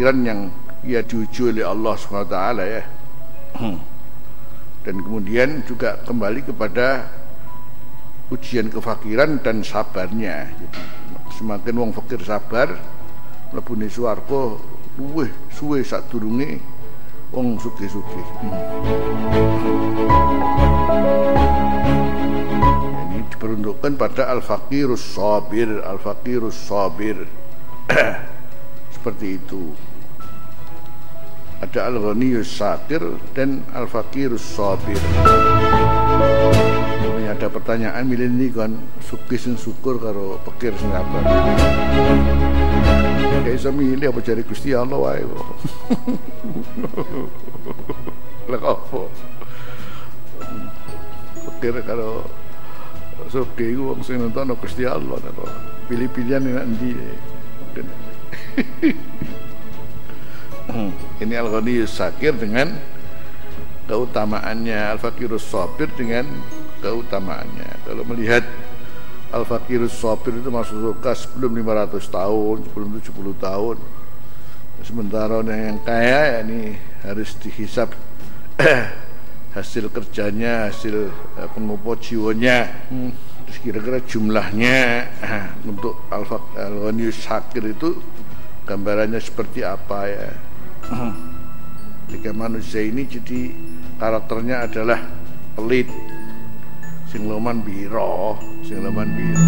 kefakiran yang ia diuji oleh Allah SWT ya. Dan kemudian juga kembali kepada ujian kefakiran dan sabarnya. Jadi semakin wong fakir sabar mlebune swarga luweh suwe sadurunge wong sugih-sugih. Hmm. ini diperuntukkan pada al-faqirus sabir al-faqirus sabir. Seperti itu ada al-ghaniyus satir dan al-faqirus sabir. Ini ada pertanyaan milih ini kan suki sing syukur karo pekir sing sabar kayak bisa milih apa cari Gusti Allah wae kok. Lah apa? Pekir karo suki ku wong sing nonton Gusti Allah pilih-pilihan nanti ini Al-Ghani Sakir dengan keutamaannya. Al-Fakirus Sabir dengan keutamaannya. Kalau melihat Al-Fakirus Sabir itu masuk surga sebelum 500 tahun sebelum 70 tahun. Sementara yang kaya ya ini harus dihisap hasil kerjanya hasil eh, pengupo jiwanya. Hmm. terus kira-kira jumlahnya untuk Al-Ghani Sakir itu gambarannya seperti apa ya jika manusia ini jadi karakternya adalah pelit. Sing loman biro sing loman biro.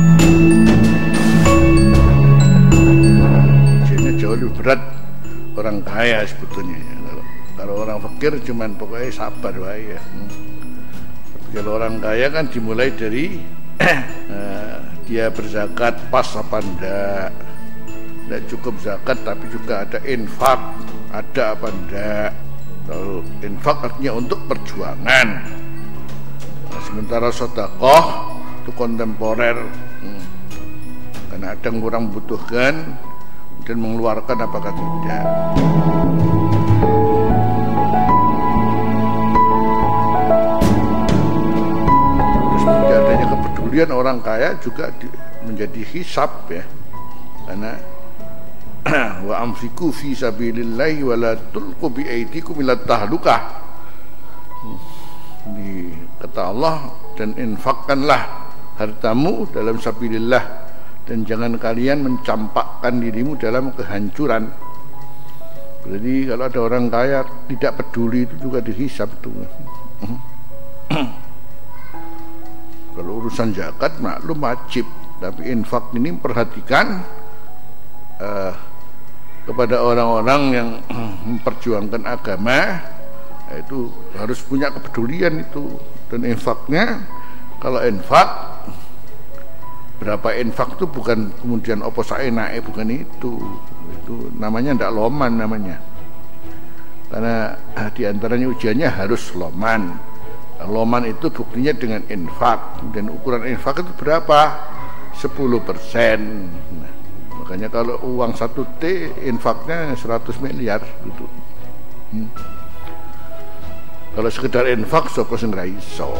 Jadi jauh lebih berat orang kaya sebetulnya. Kalau, kalau orang fakir cuman pokoknya sabar wae ya. Hmm. kalau orang kaya kan dimulai dari uh, dia berzakat pas apa ndak. Tidak cukup zakat tapi juga ada infak ada apa enggak kalau infak artinya untuk perjuangan. Nah, sementara sodakoh itu kontemporer. Hmm. karena ada yang kurang butuhkan dan mengeluarkan apakah tidak. Terus adanya kepedulian orang kaya juga di, menjadi hisap ya. Karena wa amfiku fi sabilillahi wa la tulqu bi aydikum ila tahlukah. Di kata Allah dan infakkanlah hartamu dalam sabilillah dan jangan kalian mencampakkan dirimu dalam kehancuran. Jadi kalau ada orang kaya tidak peduli itu juga dihisap tuh kalau urusan zakat maklum wajib. Tapi infak ini perhatikan kepada orang-orang yang memperjuangkan agama itu harus punya kepedulian itu dan infaknya. Kalau infak berapa infak itu bukan kemudian opo naik bukan itu. Itu namanya ndak loman namanya. Karena ah, di antaranya ujiannya harus loman. Loman itu buktinya dengan infak. Dan ukuran infak itu berapa? 10 persen. Nah, makanya kalau uang satu T infaknya 100 miliar gitu. Hmm. kalau sekedar infak sopo sing ra iso.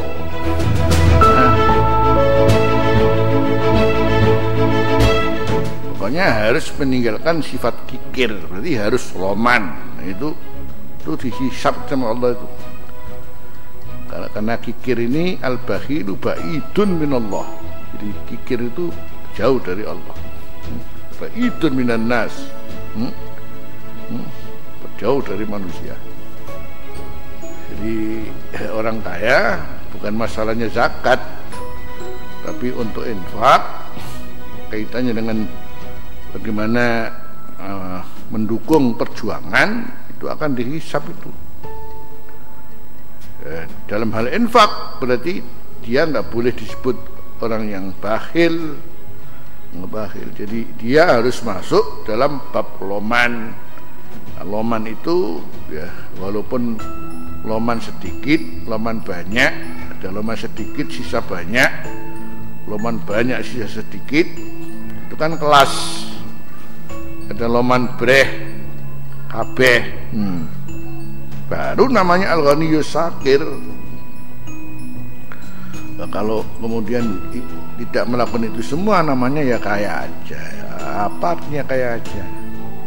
Pokoknya harus meninggalkan sifat kikir berarti harus loman nah, itu itu dihisap sama Allah itu. Karena, karena kikir ini al-bakhilu ba'idun minallah. Jadi kikir itu jauh dari Allah ba'idun minan nas hmm? Hmm? jauh dari manusia. Jadi eh, orang kaya bukan masalahnya zakat. Tapi untuk infak kaitannya dengan bagaimana uh, mendukung perjuangan itu akan dihisap itu. Eh, dalam hal infak berarti dia nggak boleh disebut orang yang bakhil ngebakhil jadi dia harus masuk dalam bab loman. Nah, loman itu ya walaupun loman sedikit loman banyak ada loman sedikit sisa banyak loman banyak sisa sedikit itu kan kelas. Ada loman breh kabeh hmm. baru namanya al-ghaniyus sakir. Nah, kalau kemudian tidak melakukan itu semua namanya ya kaya aja. Apa artinya kaya aja.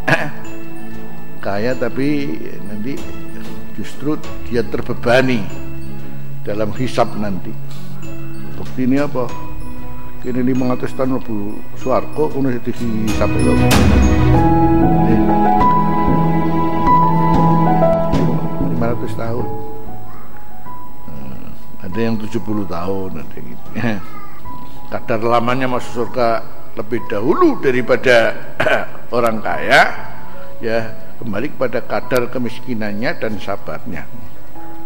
Kaya tapi nanti justru dia terbebani dalam hisap nanti. Bukti ini apa? Kini 500 tahun lebu suarko kuno jadi hisap itu. 500 tahun. Hmm, ada yang 70 tahun ada gitu kadar lamanya masuk surga lebih dahulu daripada orang kaya ya kembali kepada kadar kemiskinannya dan sabarnya.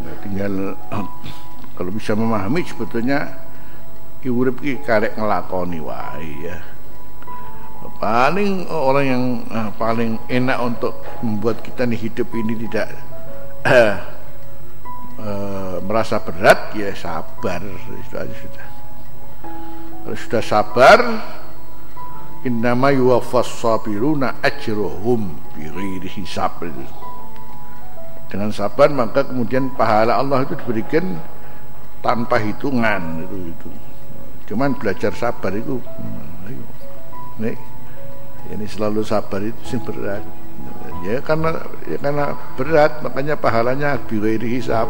Ya, tinggal kalau bisa memahami sebetulnya urip ki karek ngelakoni ya. Paling orang yang uh, paling enak untuk membuat kita nih hidup ini tidak uh, uh, merasa berat ya sabar itu aja sudah sudah sabar. Innama yuwaffas sabiruna ajruhum bighairi hisab dengan sabar maka kemudian pahala Allah itu diberikan tanpa hitungan. Itu itu. Cuman belajar sabar itu. Hmm, ini selalu sabar itu sih berat. Ya karena ya karena berat makanya pahalanya bighairi hisab